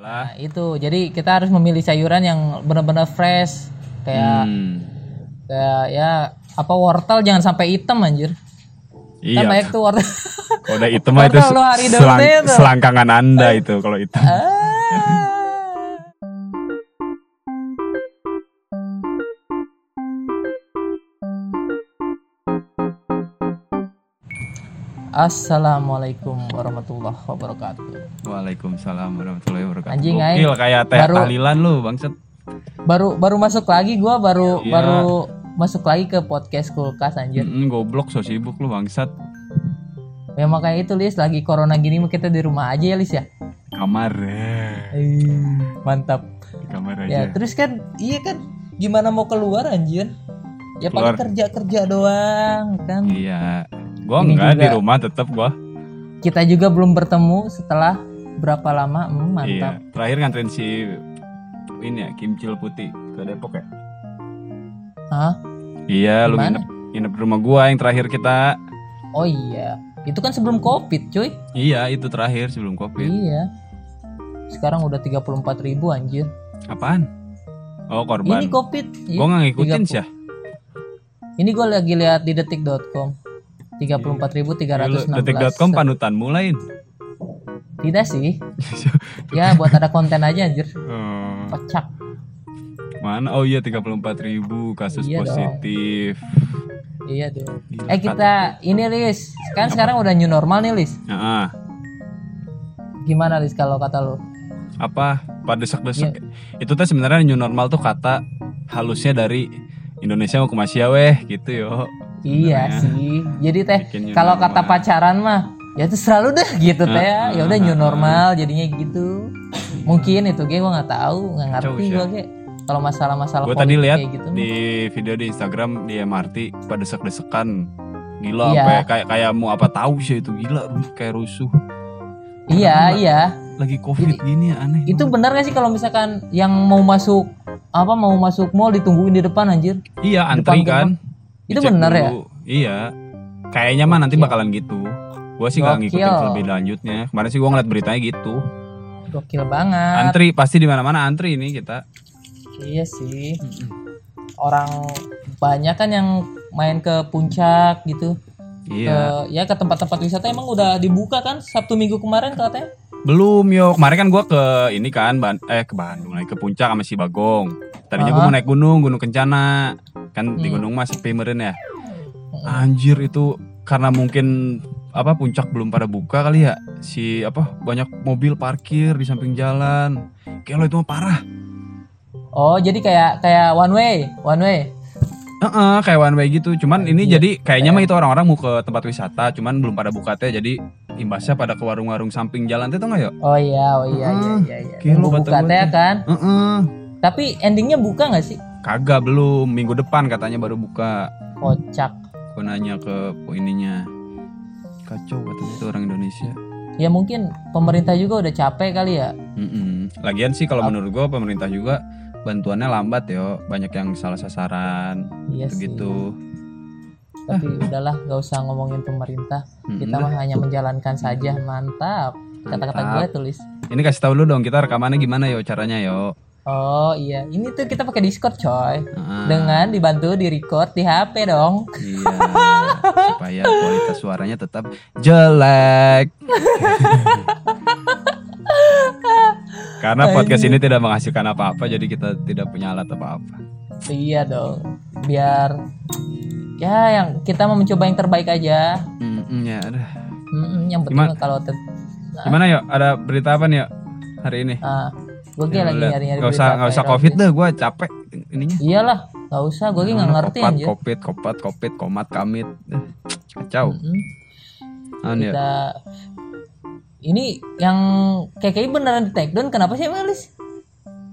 Nah, itu. Jadi kita harus memilih sayuran yang benar-benar fresh. Kayak Hmm. kayak ya apa wortel jangan sampai hitam anjir. Kan Iya. banyak tuh wortel. Kalau udah hitam itu selang- selangkangan anda itu kalau hitam. Ah. Assalamualaikum warahmatullahi wabarakatuh. Waalaikumsalam warahmatullahi wabarakatuh. Anjing, aing. kayak teh Baru- tahlilan lu bangset. Baru baru masuk lagi gua baru Iya. baru masuk lagi ke podcast kulkas anjir. Mm, goblok so sibuk lu bangsat. Ya makanya itu Lis lagi corona gini mah kita di rumah aja ya Lis ya. Kamar eh, Eh, mantap. di kamar Ya aja. terus kan iya kan gimana mau keluar anjir? Ya paling Keluar. kerja kerja doang kan. Iya. Gua Ini enggak di juga- rumah tetap gua. Kita juga belum bertemu setelah berapa lama? Hmm, mantap. Iya. Terakhir nganterin si ini ya Kimcil Putih ke Depok ya. Hah? Iya, lu nginep nginep di rumah gua yang terakhir kita. Oh iya. Itu kan sebelum Covid, cuy. Iya, itu terakhir sebelum Covid. Iya. Sekarang udah 34.000 ribu anjir. Apaan? Oh, korban. Ini Covid. Gua nggak ngikutin 30. sih ya. Ini gue lagi lihat di detik.com. 34.316. Detik.com panutan mulain. Tidak sih. Ya buat ada konten aja anjir. Oh, Kocak. mana? Oh iya 34.000 ribu kasus Iya dong. positif. Iya dong. Gila, Eh kita ini Lis, kan sekarang udah new normal nih Lis. Heeh. Gimana Lis kalau kata lu? apa? Pada desek-desek. Iya. Itu tuh sebenarnya new normal tuh kata halusnya dari Indonesia mau ke Malaysia weh gitu yo. Iya Sebenarnya. sih. Jadi teh kalau kata pacaran mah ya itu selalu deh gitu teh ya. Heeh, Ya udah new normal jadinya gitu. Mungkin itu gue gua nggak tahu, nggak ngerti gue Sya. ge. Kalau masalah-masalah Gue tadi lihat kayak gitu. di video di Instagram di MRT pada desek-desekan. Gila Iya. sampai kayak kayak mau apa tahu sih itu gila kayak rusuh. Iya, Karena iya. Lagi Covid gini ya aneh. Itu benar gak sih kalau misalkan yang mau masuk apa mau masuk mall ditungguin di depan anjir? Iya, antri Depan kan. Itu Dicek benar ya? Iya. Kayaknya mah nanti Gokil. bakalan gitu. Gua sih nggak ngikutin Gokil. lebih lanjutnya. Kemarin sih gua ngeliat beritanya gitu. Gokil banget. Antri pasti di mana-mana antri ini kita. Iya sih. Orang banyak kan yang main ke puncak gitu. Iya. Ke, ya ke tempat-tempat wisata emang udah dibuka kan Sabtu Minggu kemarin katanya. Belum yo. Kemarin kan gua ke ini kan Ban- eh ke Bandung naik ke puncak sama si Bagong. Tadinya gua Ah. mau naik gunung, Gunung Kencana. Kan di Hmm. gunung mah sepi meren ya. Anjir itu karena mungkin apa puncak belum pada buka kali ya. Si apa banyak mobil parkir di samping jalan. Kayak lo itu mah parah. Oh, jadi kayak kayak one way, one way. Heeh, kayak one way gitu. Cuman ini Iya. jadi kayaknya mah itu orang-orang mau ke tempat wisata, cuman belum pada buka teh. Jadi imbasnya pada ke warung-warung samping jalan teh tuh nggak ya? Oh iya, oh iya, iya, Heeh. iya, iya. Nunggu kata buka teh kan. Heeh. Tapi endingnya buka nggak sih? Kagak belum, minggu depan katanya baru buka. Kocak. Gue nanya ke ininya. Kacau katanya itu orang Indonesia. Ya mungkin pemerintah juga udah capek kali ya. Mm-mm. Lagian sih kalau menurut gue pemerintah juga bantuannya lambat yo, banyak yang salah sasaran Iya sih. gitu. Tapi udahlah, nggak usah ngomongin pemerintah. Kita mah hanya menjalankan saja. Mantap. Kata-kata gue tulis. Ini kasih tahu lu dong kita rekamannya gimana yo caranya yo. Oh iya, ini tuh kita pakai Discord coy. Heeh. Dengan dibantu di record di HP dong. Iya, supaya kualitas suaranya tetap jelek. Karena podcast ini tidak menghasilkan apa-apa, jadi kita tidak punya alat apa-apa. Iya dong. Biar ya yang kita mau mencoba yang terbaik aja. Mm, ya, udah. Mm-mm, yang penting Gimana? kalau ter- Gimana yuk? Ada berita apa nih yuk hari ini? ah, gue Ya, lagi lihat. nyari-nyari Nggak usah nggak usah covid sih. deh, gue capek ininya. Iyalah, nggak usah. Gue nggak Mana ngerti kopat, anjir. Covid, kopat, covid, komat, kamit. Eh, Kacau. Ah, nih, Kita ini yang KKI beneran di take down kenapa sih Melis?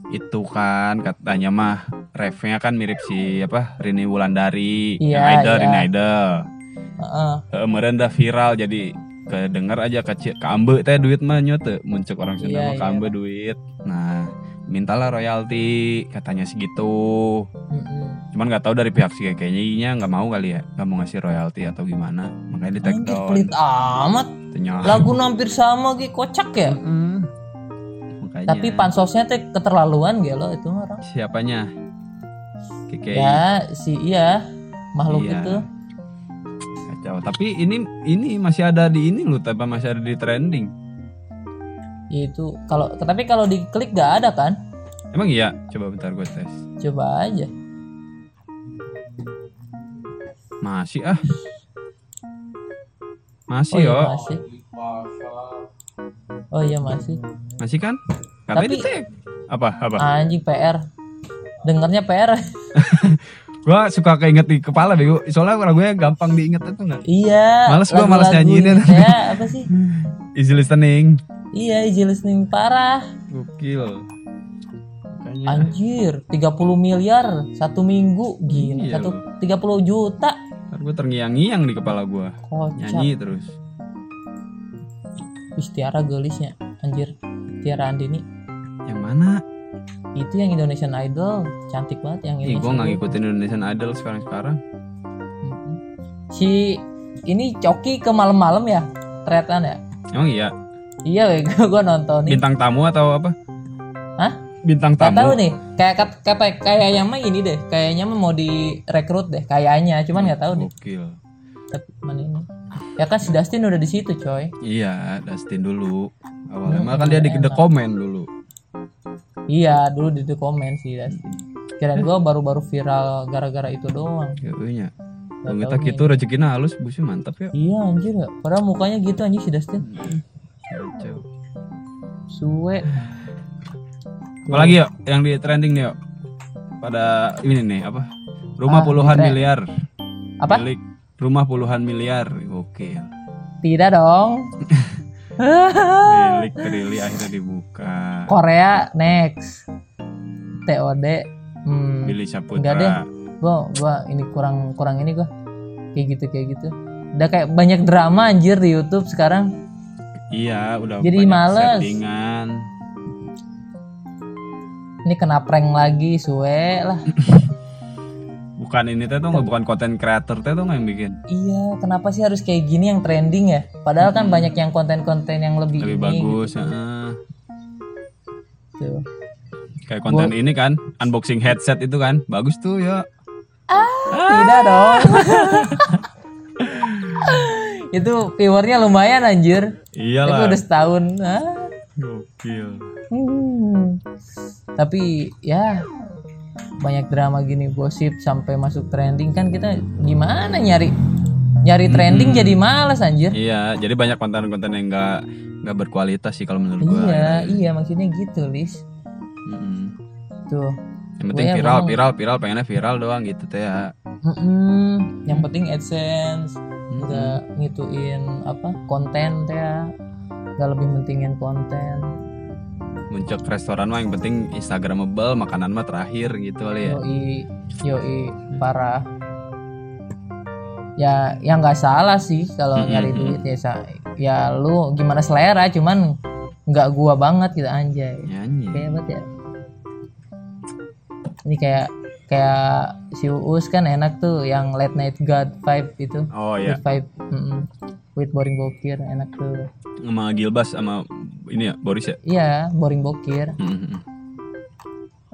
itu kan katanya mah refnya kan mirip si apa Rini Wulandari Iya, yang Idol iya. Rini Idol Heeh. Heeh, meureun dah viral jadi kedenger aja ke Ci- ke ambe teh duit mah nya teu muncul orang Sunda Iya, mah ke iya. ambe duit nah mintalah royalti katanya segitu Mm-mm. cuman nggak tahu dari pihak si kayaknya nggak mau kali ya nggak mau ngasih royalti atau gimana makanya di take down pelit amat. Lagu hampir sama gitu kocak ya. Heeh. makanya. Tapi pansosnya teh keterlaluan gelo itu mah orang. siapanya? KKI. Ya si iya makhluk Iya. itu. Kacau. Tapi ini ini masih ada di ini loh, tapi masih ada di trending. Ya itu kalau tapi kalau diklik gak ada kan? Emang iya? Coba bentar gue tes. Coba aja. Masih ah. Masih Oh iya yo. masih. Oh iya masih. Masih kan? Katanya Tapi-. Apa? Apa? Anjing PR. Dengernya PR. Gua suka keinget di kepala bego. Soalnya lagunya gampang diinget itu enggak? iya. Males gua, males nyanyiin. Ya apa sih? Easy listening. Iya easy listening parah. Gokil. Makanya. Anjir 30 miliar satu minggu gila Iya satu loh. 30 juta Ntar gue terngiang-ngiang di kepala gua. kocak Nyanyi terus. Istiara gelisnya anjir Tiara Andini Yang mana? Itu yang Indonesian Idol cantik banget yang Ih, ini gue nggak ngikutin Indonesian Idol sekarang-sekarang. Mm-mm. si ini Coki ke malam-malam ya tretan ya Emang iya? iya weh gue nontonin Bintang tamu atau apa? Hah? Bintang Gak tamu. tahu nih kayak kat- kayak kayaknya mah ini deh kayaknya mah mau direkrut deh kayaknya cuman nggak tahu deh Gokil. tapi mana ini ya kan si Dustin udah di situ coy Iya, Dustin dulu. Awalnya Hmm, mah kan dia di enak. the comment dulu. Iya, dulu di comment sih Dustin. Kirain gua baru-baru viral gara-gara itu doang. Ya Kalau kita gitu rezekinya halus, busnya mantap ya. Iya anjir ya. Padahal mukanya gitu anjir si Dustin. Kacau. Suwe. Apalagi yuk yang di trending nih yuk. Pada ini nih apa? Rumah Ah, puluhan miliar. Apa? Milik rumah puluhan miliar. Gokil. Tidak dong. Milik Trili akhirnya dibuka. Korea next. TOD. Hmm. Billy Enggak deh. Saputra. Gua gua ini kurang kurang ini gua. Kayak gitu kayak gitu. Udah kayak banyak drama anjir di YouTube sekarang. Iya, udah Jadi banyak males. settingan. Ini kena prank lagi, suwe lah. Bukan ini teh tuh nggak bukan konten creator teh tuh yang bikin. Iya, kenapa sih harus kayak gini yang trending ya? Padahal kan banyak yang konten-konten yang lebih, Lebih ini bagus, gitu. heeh. Tuh. Kayak konten ini kan, unboxing headset itu kan, bagus tuh ya. Tidak dong. itu viewernya lumayan anjir. Iyalah. udah setahun. Ah. Gokil. Hmm. Tapi ya banyak drama gini gosip sampai masuk trending kan kita gimana nyari nyari trending Hmm. jadi males anjir. Iya, jadi banyak konten-konten yang nggak nggak berkualitas sih kalau menurut gua. Iya, iya maksudnya gitu, Lis. Mm-mm. Tuh. Yang penting ya viral, emang- viral, viral, pengennya viral doang gitu teh ya. Mm-mm. Yang penting AdSense, Mm-mm. nggak ngituin apa konten teh ya. nggak lebih mentingin konten. Muncul restoran mah yang penting instagramable, makanan mah terakhir gitu kali ya. Yoi, yoi, parah. Ya, yang nggak salah sih kalau Mm-mm. nyari duit ya. sa- Ya lu gimana selera, cuman nggak gua banget gitu anjay. Nyanyi. Kayak banget ya. Ini kayak kayak si Uus kan enak tuh yang late night god vibe itu. Oh ya, With vibe, mm-mm. with boring bokir enak tuh. sama Gilbas sama ini ya Boris ya. Iya, boring bokir. Mm-mm.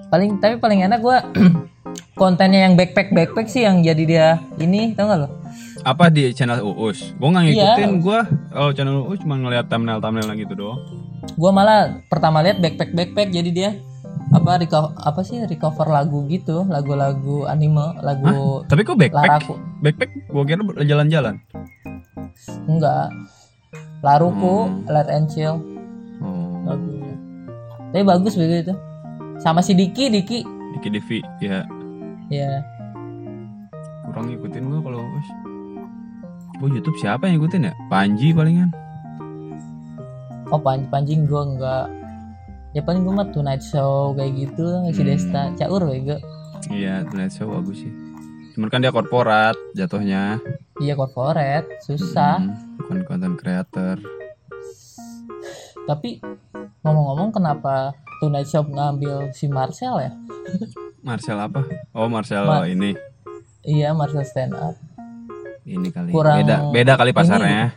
paling tapi paling enak gua kontennya yang backpack backpack sih yang jadi dia ini tau gak lo Apa di channel Uus? Gua nggak Iya. ngikutin gua. Oh channel Uus cuma ngeliat thumbnail thumbnail gitu doang. gua malah pertama lihat backpack backpack jadi dia apa reco- apa sih recover lagu gitu lagu-lagu anime lagu Tapi kok backpack? laraku Backpack gua kira jalan-jalan. enggak laruku Hmm. let and chill Oh. lagunya tapi bagus begitu sama si Diki Diki Diki Devi ya ya kurang ngikutin gua kalau. Gua YouTube siapa yang ngikutin ya? Panji palingan. oh panj panjing gua enggak ya paling gua mah tonight show kayak gitu si Hmm. Desta caur wega Iya, Tonight Show bagus sih. Cuman kan dia korporat jatuhnya. iya corporate susah Hmm, bukan konten creator. Tapi ngomong-ngomong kenapa Tonight Shop ngambil si Marcel ya? Marcel apa? Oh, Marcel Ma- ini. Iya Marcel stand up. Ini kali. Kurang- beda, beda kali pasarnya.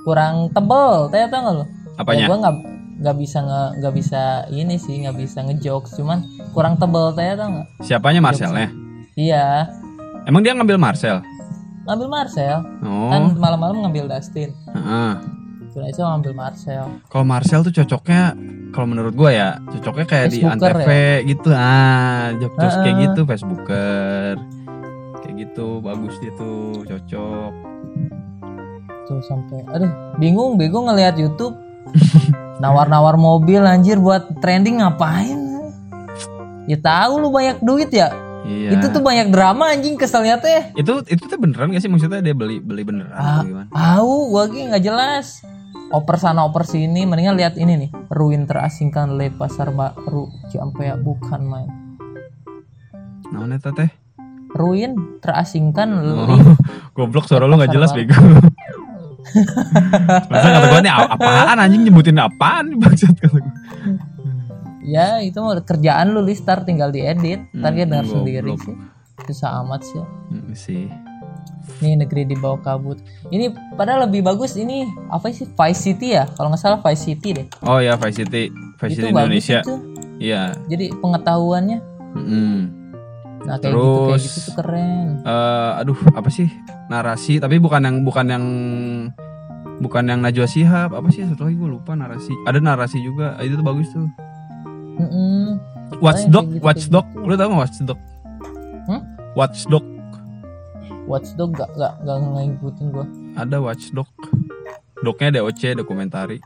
Kurang tebel, tanya tau gak lo? Apanya? Ya, gua nggak nggak bisa nggak bisa ini sih nggak bisa ngejokes cuman kurang tebel teh tau nggak? Siapanya Marcelnya? iya. Emang dia ngambil Marcel? ngambil Marcel. Oh. kan malam-malam ngambil Dustin. Heeh. Cuma itu ngambil Marcel. Kalau Marcel tuh cocoknya kalau menurut gua ya cocoknya kayak di Facebooker Antv gitu. Ah jok-jok kayak Heeh. gitu Facebooker. Kayak gitu bagus dia tuh cocok. Tuh sampai aduh bingung bingung ngelihat YouTube nawar-nawar mobil anjir buat trending ngapain? Ya tahu lu banyak duit ya? Iya. Itu tuh banyak drama anjing keselnya teh. Itu itu tuh beneran gak sih? Maksudnya dia beli beli beneran Ah. atau gimana? tahu gua lagi nggak jelas. Oper sana oper sini. Mendingan lihat ini nih ruin terasingkan le pasar baru Ciampea bukan main. Nah eta teh? Ruin terasingkan oh, goblok suara lu nggak jelas bego Masa kata gua nih "A- apaan anjing nyebutin apaan bangsat kata gua. ya itu kerjaan lu listar tinggal diedit ntar dia Hmm, dengar sendiri sih susah amat sih Hmm, sih Nih negeri di bawah kabut. Ini padahal lebih bagus ini apa sih Vice City ya? Kalau nggak salah Vice City deh. oh ya Vice City Vice itu City Indonesia iya Jadi pengetahuannya. Mm-mm. Nah kayak gitu kayak Terus- gitu tuh keren. Eh, aduh apa sih narasi tapi bukan yang bukan yang bukan yang Najwa Shihab apa sih satu lagi gue lupa narasi ada narasi juga itu tuh bagus tuh Mm-mm. Watchdog kayak gitu, Watchdog kayak gitu. lu tau gak Watchdog Hmm? Watchdog Watchdog gak gak gak ngikutin gua. ada Watchdog doknya DOC dokumentari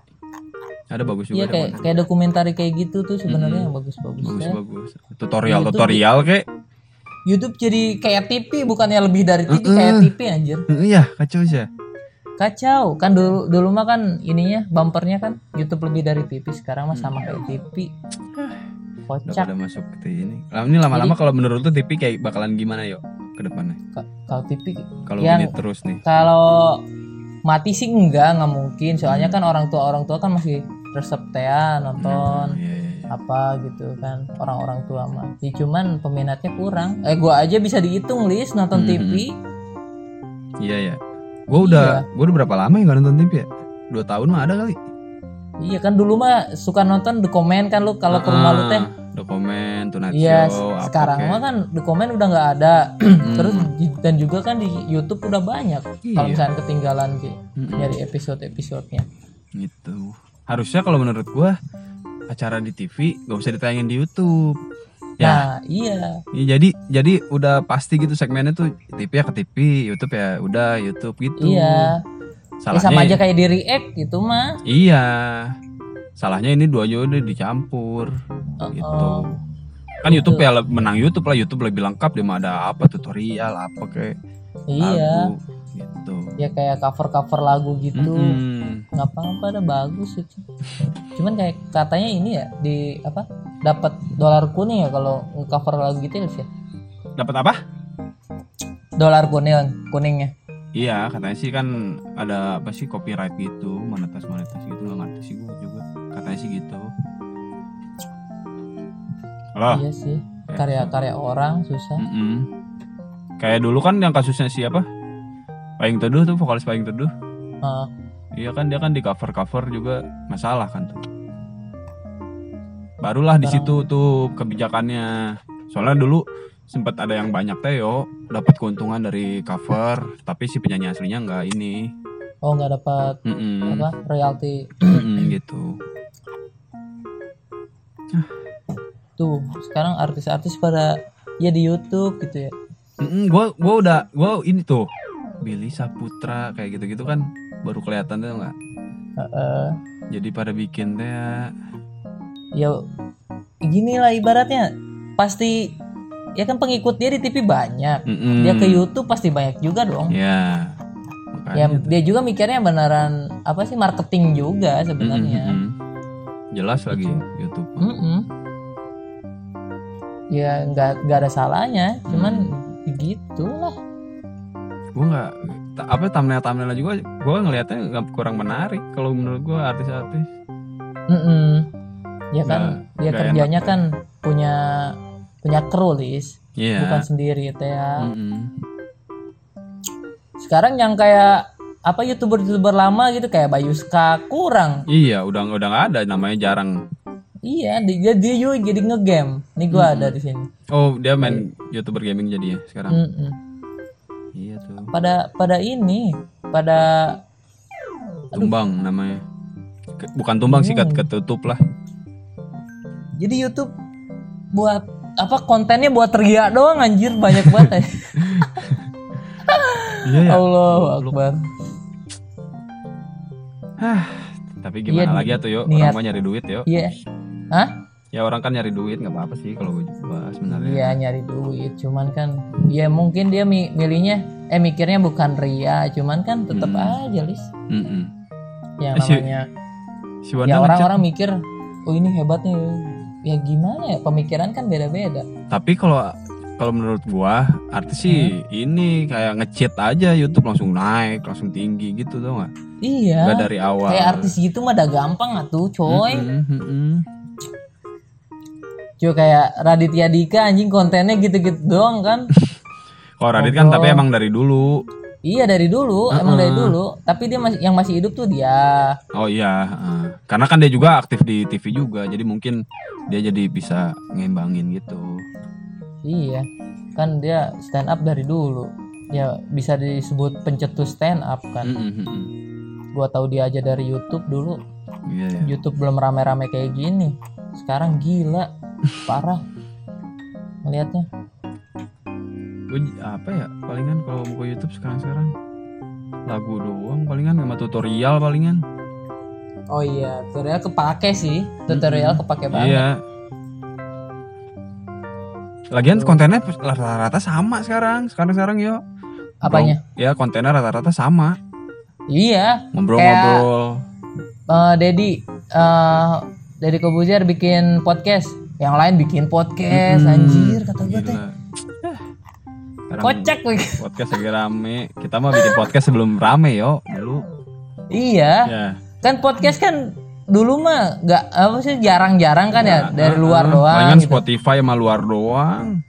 ada bagus Iya juga kayak ada kayak dokumentari kayak gitu tuh sebenarnya Mm-mm. yang bagus-bagus. bagus ya. bagus tutorial YouTube tutorial kayak YouTube jadi kayak TV bukannya lebih dari TV Mm-mm. kayak TV anjir. iya kacau sih Kacau. Kan dulu dulu mah kan ininya bumpernya kan YouTube lebih dari TV sekarang mah sama kayak TV. udah Kocak. pada masuk ke ini Lah, ini lama-lama kalau menurut tuh TV kayak bakalan gimana yuk ke depannya Ka- Kalau TV kalau gini terus nih kalau mati sih enggak nggak mungkin soalnya kan orang tua orang tua kan masih resep teh nonton Iya, iya, iya. Apa gitu kan orang-orang tua mah ya, cuman peminatnya kurang eh gua aja bisa dihitung list nonton Mhm. TV Iya ya. Gue udah, Iya. gue udah berapa lama ya gak nonton TV ya? Dua tahun mah ada kali. iya kan dulu mah suka nonton Comment kan lu kalau ke rumah lu teh Dokumen, Tonight iya sekarang mah kan Comment udah nggak ada Hmm. terus dan juga kan di YouTube udah banyak kalau Iya. misalnya ketinggalan gitu Mm-mm. nyari episode-episodenya Gitu. Harusnya kalau menurut gue acara di TV gak usah ditayangin di YouTube. Ya, nah iya iya, jadi jadi udah pasti gitu segmennya tuh TV ya ke TV, YouTube ya udah YouTube gitu. iya Ya, Salahnya sama aja kayak di react gitu mah Iya. Salahnya ini duanya udah dicampur gitu. Oh, Kan YouTube Gitu. ya menang YouTube lah, YouTube lebih lengkap dia mah ada apa tutorial apa kayak iya lagu gitu. ya kayak cover cover lagu gitu Mm-mm. ngapa-ngapa ada bagus itu cuman kayak katanya ini ya di apa dapat dolar kuning ya kalau cover lagu gitu ya Dapat apa? dolar kuning kuningnya Iya, katanya sih kan ada apa sih copyright gitu, monetas monetas gitu nggak ngerti sih gue juga. Katanya sih gitu. Halo. iya sih karya-karya orang susah Mm-mm. Kayak dulu kan yang kasusnya siapa? Paling Teduh tuh vokalis Paling Teduh. Ah, Iya kan dia kan di cover cover juga masalah kan tuh. Barulah di situ tuh kebijakannya. Soalnya dulu sempat ada yang banyak teh yo dapat keuntungan dari cover, tapi si penyanyi aslinya nggak ini. oh nggak dapat Mm-mm. apa royalti gitu. tuh sekarang artis-artis pada ya di YouTube gitu ya Mm-mm, gua gua udah gua ini tuh Billy Saputra kayak gitu-gitu kan baru kelihatan tuh nggak. Heeh. Jadi pada bikin teh ya. ya gini lah ibaratnya pasti ya kan pengikut dia di TV banyak Mm-mm. dia ke YouTube pasti banyak juga dong Ya. ya Makanya tuh. dia juga mikirnya beneran apa sih marketing juga sebenarnya Mm-mm, mm-mm. Jelas lagi Gitu. YouTube. Mm-mm. ya nggak nggak ada salahnya cuman Hmm. gitulah gue nggak apa thumbnail thumbnail juga gue ngelihatnya nggak kurang menarik kalau menurut gue artis-artis Mm-mm. ya kan Nggak- dia nggak kerjanya enak. kan punya punya kru lis iya bukan sendiri teh ya Mm-mm. sekarang yang kayak apa youtuber-youtuber lama gitu kayak Bayu Ska kurang. Iya, udah udah nggak ada namanya jarang. Iya, dia dia juga jadi ngegame. Nih gua ada di sini. Oh, dia main YouTuber gaming jadi ya sekarang. Iya tuh. Pada pada ini, pada Tumbang namanya. Bukan tumbang sih, ket- ketutup lah. jadi YouTube buat apa kontennya buat teriak doang anjir banyak banget. ya. Iya ya. Allahu Akbar. Tapi Iya, gimana ni- lagi tuh yuk? niat. Orang mah nyari duit yuk. Iya. Hah? Ya orang kan nyari duit nggak apa-apa sih kalau gue juga sebenarnya. Iya nyari duit, cuman kan ya mungkin dia mi- milihnya eh mikirnya bukan ria, cuman kan tetap Hmm. aja lis Mm-mm. yang Eh, si- namanya Si Wanda ya orang-orang mikir oh ini hebatnya ya gimana ya pemikiran kan beda-beda Tapi kalau kalau menurut gua artis sih Hmm. ini kayak ngechat aja YouTube langsung naik, langsung tinggi gitu tuh nggak? iya Nggak dari awal. kayak artis gitu mah udah gampang atuh coy Mm-mm, mm-mm. Cuy kayak Raditya Dika anjing kontennya gitu-gitu doang kan Kalau Radit kan tapi emang dari dulu. iya dari dulu emang Uh-uh. dari dulu tapi dia masih yang masih hidup tuh dia Oh iya, heeh. karena kan dia juga aktif di TV juga, jadi mungkin dia jadi bisa ngembangin gitu. Iya, kan dia stand up dari dulu. Ya bisa disebut pencetus stand up kan. Mm-mm. Gua tahu dia aja dari YouTube dulu. Iya ya. YouTube belum rame-rame kayak gini. Sekarang gila, parah. Melihatnya. Gue apa ya? Palingan kalau buka YouTube sekarang-sekarang lagu doang palingan sama tutorial palingan. Oh iya, tutorial kepake sih. Tutorial kepake banget. Iya. Lagian kontennya rata-rata sama sekarang. Sekarang-sekarang yo. Apanya? Ya kontennya rata-rata sama. Iya, Ngobrol-ngobrol. eh Dedi eh Dedi Kobuzier bikin podcast. Yang lain bikin podcast Mm-mm. anjir kata gue teh. Eh, Kocak lagi. Podcast lagi rame. Kita mah bikin podcast sebelum rame yo. Dulu. Iya. Ya. kan podcast kan dulu mah nggak apa sih jarang-jarang kan ya dari Heeh. luar doang Palingan gitu. Spotify sama luar doang.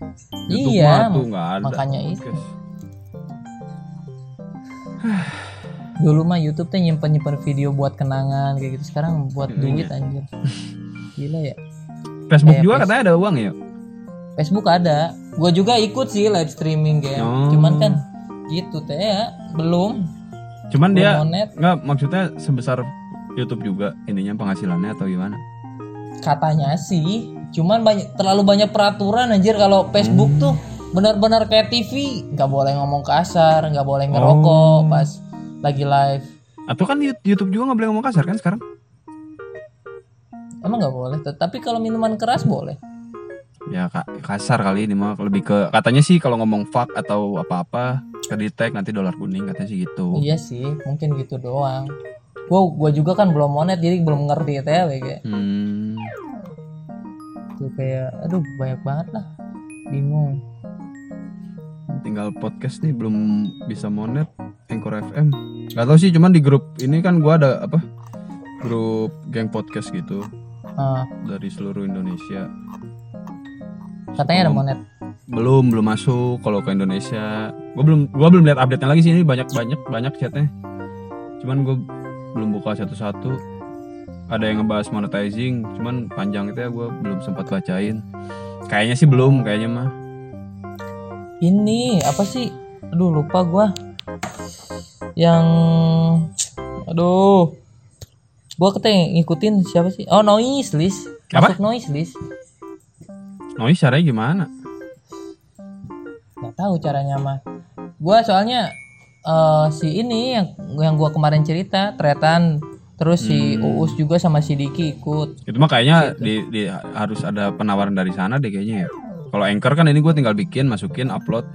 YouTube Iya, tuh nggak ada. makanya itu. podcast. dulu mah YouTube tuh nyimpen nyimpen video buat kenangan kayak gitu sekarang buat Iya. duit anjir gila ya Facebook Kayak juga face- katanya ada uang ya. Facebook ada gua juga ikut sih live streaming game Oh. cuman kan gitu teh ya belum Cuman belum dia monet nggak maksudnya sebesar YouTube juga ininya penghasilannya atau gimana? katanya sih cuman banyak terlalu banyak peraturan anjir kalau Facebook Hmm. tuh benar-benar kayak TV nggak boleh ngomong kasar nggak boleh ngerokok Oh. pas lagi live Atau kan YouTube juga nggak boleh ngomong kasar kan sekarang? Emang nggak boleh, tapi kalau minuman keras boleh. Ya ka- kasar kali ini mah lebih ke katanya sih kalau ngomong fuck atau apa-apa ke detect nanti dolar kuning katanya sih gitu. Iya sih, mungkin gitu doang. Gua, gua juga kan belum monet jadi belum ngerti teh kayak Hmm. tuh kayak aduh banyak banget lah. Bingung. Tinggal podcast nih belum bisa monet Anchor FM. Gak tau sih cuman di grup ini kan gua ada apa? Grup geng podcast gitu Ah, dari seluruh Indonesia. katanya ada monet. belum belum masuk kalau ke Indonesia gue belum gua belum lihat update nya lagi sih ini banyak banyak banyak chatnya cuman gue belum buka satu-satu ada yang ngebahas monetizing cuman panjang itu ya gue belum sempat bacain kayaknya sih belum kayaknya mah Ini apa sih? Aduh lupa gua. Yang aduh. Gua keteng ngikutin siapa sih? Oh, Noise list. Apa? Masuk Noise list. noise caranya gimana nggak tahu caranya mah gua soalnya eh, si ini yang yang gua kemarin cerita tretan terus si Hmm. Uus juga sama si Diki ikut itu mah kayaknya Gitu. di, di- harus ada penawaran dari sana deh kayaknya ya kalau anchor kan ini gue tinggal bikin masukin upload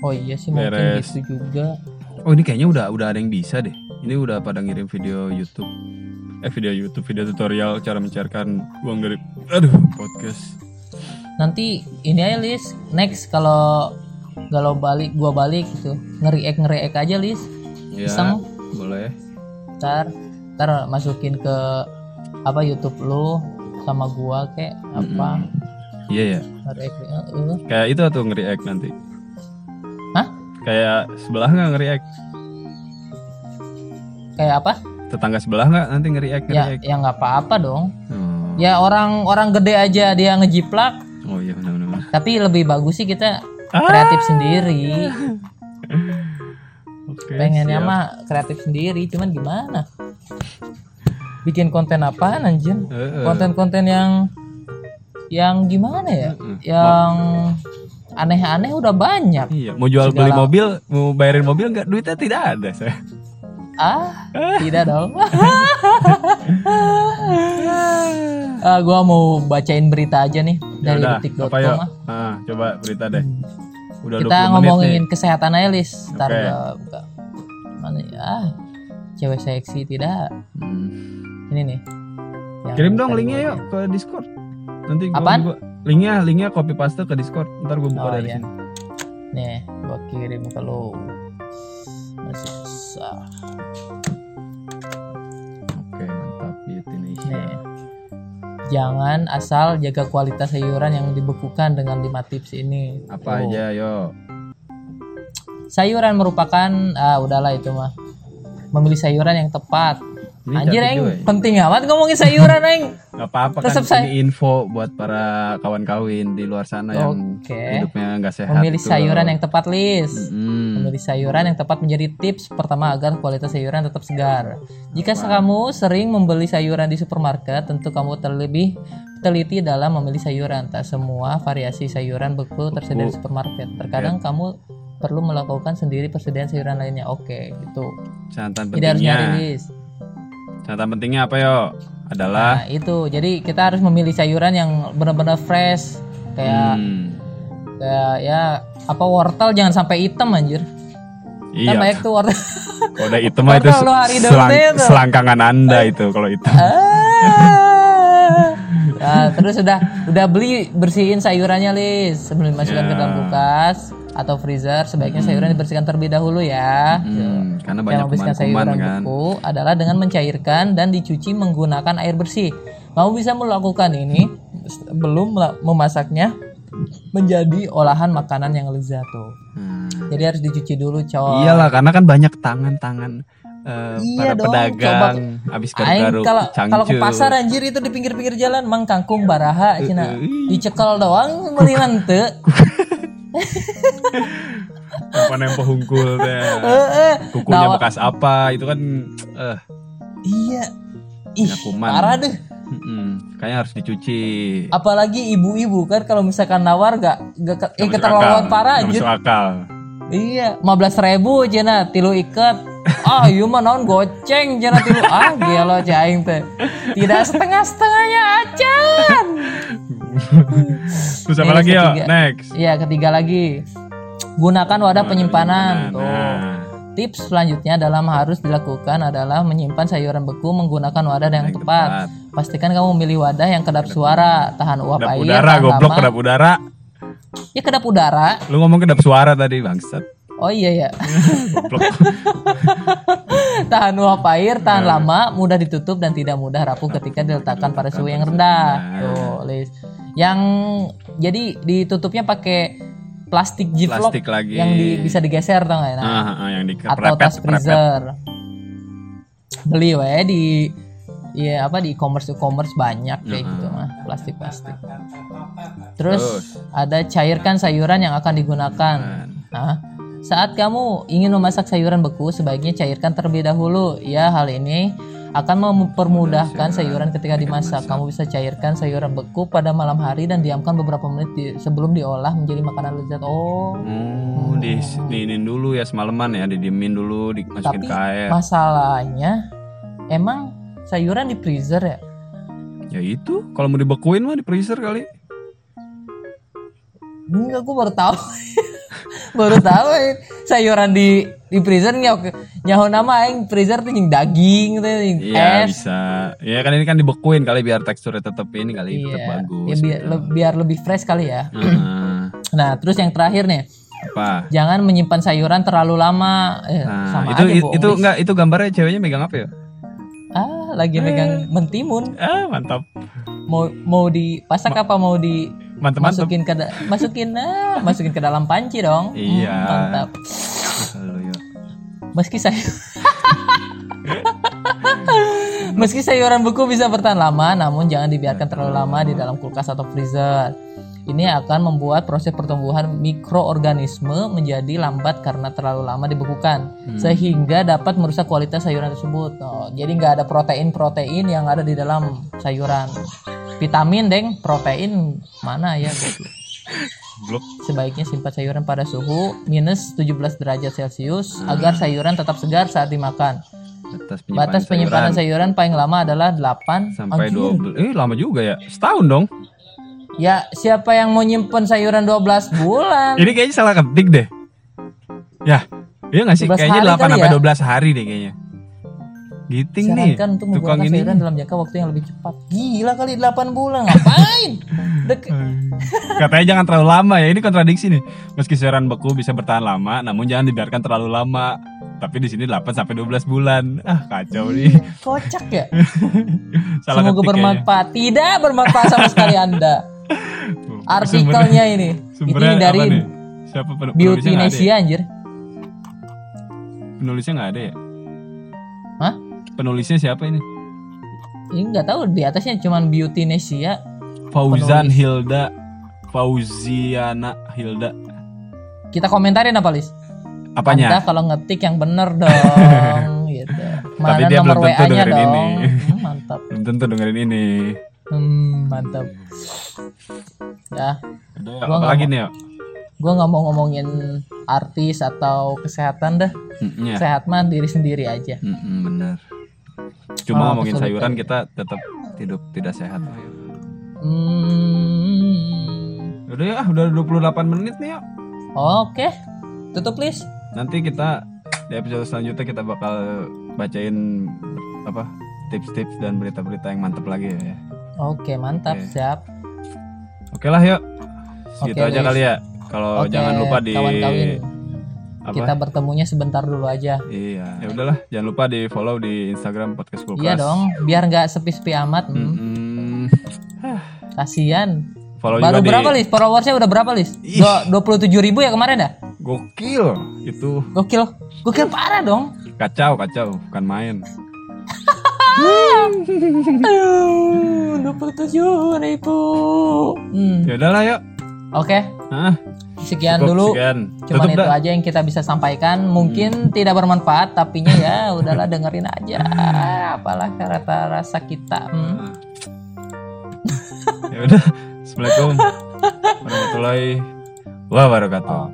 oh iya sih mungkin Beres. gitu juga oh ini kayaknya udah udah ada yang bisa deh ini udah pada ngirim video YouTube. Eh video YouTube video tutorial cara mencairkan uang dari aduh podcast. Nanti ini aja list next kalau kalau balik gua balik gitu. Ngeriek ngeriek aja list ya Iseng. boleh. Ntar ntar masukin ke apa YouTube lu sama gua kayak apa? Iya ya. Uh, kayak itu tuh nge-react nanti? Hah? kayak sebelah nggak nge-react kayak apa Tetangga sebelah nggak nanti ngeriak ya ngeriak. ya nggak apa-apa dong Oh. ya orang orang gede aja dia ngejiplak Oh iya benar-benar. tapi lebih bagus sih kita Ah. kreatif sendiri Oke. pengennya siap. mah kreatif sendiri cuman gimana bikin konten apa anjir konten-konten yang yang gimana ya yang aneh-aneh udah banyak Iya, mau jual beli Segala- mobil, mau bayarin mobil nggak duitnya tidak ada saya. Ah tidak dong Ah, gua mau bacain berita aja nih dari Yaudah, detik.com apa yuk? ah. Ah, coba berita deh. Udah kita 20 ngomongin menit nih. kesehatan aja lis ntar Oke. gua buka mana ya ah, cewek seksi tidak Hmm. ini nih yang Kirim dong linknya yuk ke Discord. Nanti gua, Apaan? gua- linknya linknya copy paste ke Discord. Ntar gua buka Oh, dari iya. sini. nih gua kirim ke lo masih Oke, mantap Beauty Nation. nih jangan asal jaga kualitas sayuran yang dibekukan dengan 5 tips ini Apa Tuh. aja, yo? sayuran merupakan ah udahlah itu mah memilih sayuran yang tepat Ini anjir juga ya. penting amat ngomongin sayuran eng Gak apa-apa kan saya- ini info buat para kawan kawin di luar sana yang Oke. hidupnya nggak sehat. memilih sayuran loh. yang tepat lis Hmm. Memilih sayuran yang tepat menjadi tips pertama agar kualitas sayuran tetap segar. Jika kamu sering membeli sayuran di supermarket, tentu kamu terlebih teliti dalam memilih sayuran. Tak semua variasi sayuran beku tersedia di supermarket. Terkadang kamu perlu melakukan sendiri persediaan sayuran lainnya. Oke, itu. Catatan Jadi harus nyari pentingnya. list. Catatan pentingnya apa yo? Adalah Nah, itu. Jadi kita harus memilih sayuran yang benar-benar fresh. Kayak hmm, kayak ya apa wortel jangan sampai hitam anjir. Iya. Kan banyak tuh wortel. Kalau udah itu mah itu selang- itu. selangkangan anda itu kalau itu. Ah. Nah, terus udah udah beli bersihin sayurannya lis sebelum dimasukkan ke Ya. dalam kulkas atau freezer sebaiknya sayuran dibersihkan terlebih dahulu ya. Hmm, karena banyak kuman-kuman sayuran kan. beku adalah dengan mencairkan dan dicuci menggunakan air bersih. Kamu bisa melakukan ini belum memasaknya menjadi olahan makanan yang lezat tuh. Hmm. Jadi harus dicuci dulu, coy. Iyalah karena kan banyak tangan-tangan eh, Iya para dong, pedagang habis Aing garuk kalau kalau ke pasar anjir itu di pinggir-pinggir jalan mang kangkung baraha cina Eh, eh. dicekel doang meureun teu. apa nempo hungkul teh. Heeh. Kukunya bekas apa itu kan eh Iya. Ih, parah deh. Mm, kayaknya harus dicuci. Apalagi ibu-ibu kan kalau misalkan nawar gak, gak eh, keterlaluan parah anjir. masuk akal. Iya, 15 ribu cina tilu ikat. Ah, ieu mah naon goceng cina tilu. Ah, gelo aing teh. Tidak setengah-setengahnya acan. Terus apa lagi ketiga. Next. Iya, ketiga lagi. Gunakan wadah penyimpanan. Tuh. Nah, Tips selanjutnya dalam harus dilakukan adalah menyimpan sayuran beku menggunakan wadah yang yang tepat. tepat. Pastikan kamu memilih wadah yang kedap suara, tahan uap kedap air, udara, tahan goblok lama. kedap udara. Ya kedap udara. Lu ngomong kedap suara tadi bangsat. Oh iya ya. Tahan uap air, tahan Nah. lama, mudah ditutup dan tidak mudah rapuh ketika diletakkan pada suhu yang rendah. Tuh, Lis. Yang jadi ditutupnya pakai plastik ziplock Plastik lagi. yang di- bisa digeser tau gak? Nah, Ah, ah, yang di atau tas freezer. Beli wae di Iya apa di e-commerce e-commerce banyak kayak gitu mah plastik plastik. Terus Terus. ada cairkan sayuran yang akan digunakan. Nah, saat kamu ingin memasak sayuran beku, sebaiknya cairkan terlebih dahulu. Ya, hal ini akan mempermudahkan sayuran ketika dimasak. Kamu bisa cairkan sayuran beku pada malam hari dan diamkan beberapa menit di- sebelum diolah menjadi makanan lezat. Oh, Oh, di diinin dulu ya semalaman ya, didiemin dulu, dimasukin tapi ke air. masalahnya emang sayuran di freezer ya? Ya itu, kalau mau dibekuin mah di freezer kali. Enggak, gue baru tahu. baru tahu eh, sayuran di di freezer nyaho nyaho nama aing freezer tuh yang daging tuh yang Iya es. bisa. Ya kan ini kan dibekuin kali biar teksturnya tetap ini kali tetap Iya. bagus. Ya, biar, gitu. le- biar lebih fresh kali ya. Heeh. Nah, terus yang terakhir nih, apa? jangan menyimpan sayuran terlalu lama. Eh, Nah, sama itu aja itu Lis. enggak itu gambarnya ceweknya megang apa ya? Lagi megang mentimun. Ah, mantap. Mau mau dipasak apa mau di Mantap mantap. masukin ke da- masukin ah, masukin ke dalam panci dong. Hmm, Iya. mantap. Lalu, yuk. Meski saya Meski sayuran beku bisa bertahan lama, namun jangan dibiarkan terlalu lama di dalam kulkas atau freezer. Ini akan membuat proses pertumbuhan mikroorganisme menjadi lambat karena terlalu lama dibekukan, sehingga dapat merusak kualitas sayuran tersebut. Oh, jadi nggak ada protein-protein yang ada di dalam sayuran. Vitamin, deng, protein mana ya? Blok. Sebaiknya simpan sayuran pada suhu minus 17 derajat Celcius agar sayuran tetap segar saat dimakan. Batas penyimpanan, Batas penyimpanan sayuran sayuran paling lama adalah 8 sampai Anjing. 12. Eh, lama juga ya. Setahun dong. Ya, siapa yang mau nyimpen sayuran 12 bulan? Ini kayaknya salah ketik deh. Ya, iya nggak sih? 12 Kayaknya hari 8 kali sampai ya? 12 hari deh kayaknya. Giting nih. Sarankan untuk Tukang ini. sayuran dalam jangka waktu yang lebih cepat. Gila kali 8 bulan, ngapain? Dek- Katanya jangan terlalu lama ya. Ini kontradiksi nih. Meski sayuran beku bisa bertahan lama, namun jangan dibiarkan terlalu lama. Tapi di sini 8 sampai 12 bulan. Ah, kacau nih. Kocak ya? Salah Semoga ketik kayaknya. bermanfaat. Tidak bermanfaat sama sekali Anda. Artikelnya ini. Sumbernya ini dari nih? Siapa pen- Beauty ada ya? Anjir. Penulisnya nggak ada ya? Hah? Penulisnya siapa ini? Ini nggak tahu di atasnya cuman Beauty Nesia. Fauzan Penulis. Hilda Fauziana Hilda. Kita komentarin apa, Lis? Anda Apanya? kalau ngetik yang bener dong gitu. Mana Tapi dia nomor belum tentu WA-nya dengerin dong? ini. Hmm, mantap. Belum tentu dengerin ini. Hmm, mantap. Ya, Udah, Gua apa nggak lagi nih, yuk? gua nggak mau ngomongin artis atau kesehatan dah. Mm, ya. Sehat mah diri sendiri aja. Mm, mm, benar. Ah, Cuma ngomongin kesulitan. sayuran kita tetap hidup tidak sehat. Hmm. Udah ya, udah 28 menit nih, yuk. Oke. Tutup, Lis. Nanti kita di episode selanjutnya kita bakal bacain apa tips-tips dan berita-berita yang mantep lagi ya. Oke, mantap, Oke. siap. Oke lah yuk. Segitu Oke, aja kali ya. Kalau Oke, jangan lupa di kawan-kawan. apa? Kita bertemunya sebentar dulu aja. Iya, ya udahlah, jangan lupa di follow di Instagram podcast kulkas. Iya dong, biar nggak sepi-sepi amat. Hmm. Kasian. Follow Baru juga berapa, di Lis? Followersnya udah berapa, Lis? Ih. Dua puluh tujuh ribu ya kemarin dah? Gokil, itu Gokil. Gokil parah dong. kacau kacau, bukan main. Dua puluh tujuh ribu. Hmm. Ya udahlah yuk. Oke, Hah, sekian cukup, dulu. Sekian. Cuman Tutup itu dah. Hmm. aja yang kita bisa sampaikan. Mungkin tidak bermanfaat, tapinya ya udahlah dengerin aja. Apalah rata rasa kita. Hmm. Ya udah. Assalamualaikum warahmatullahi wabarakatuh. Oh.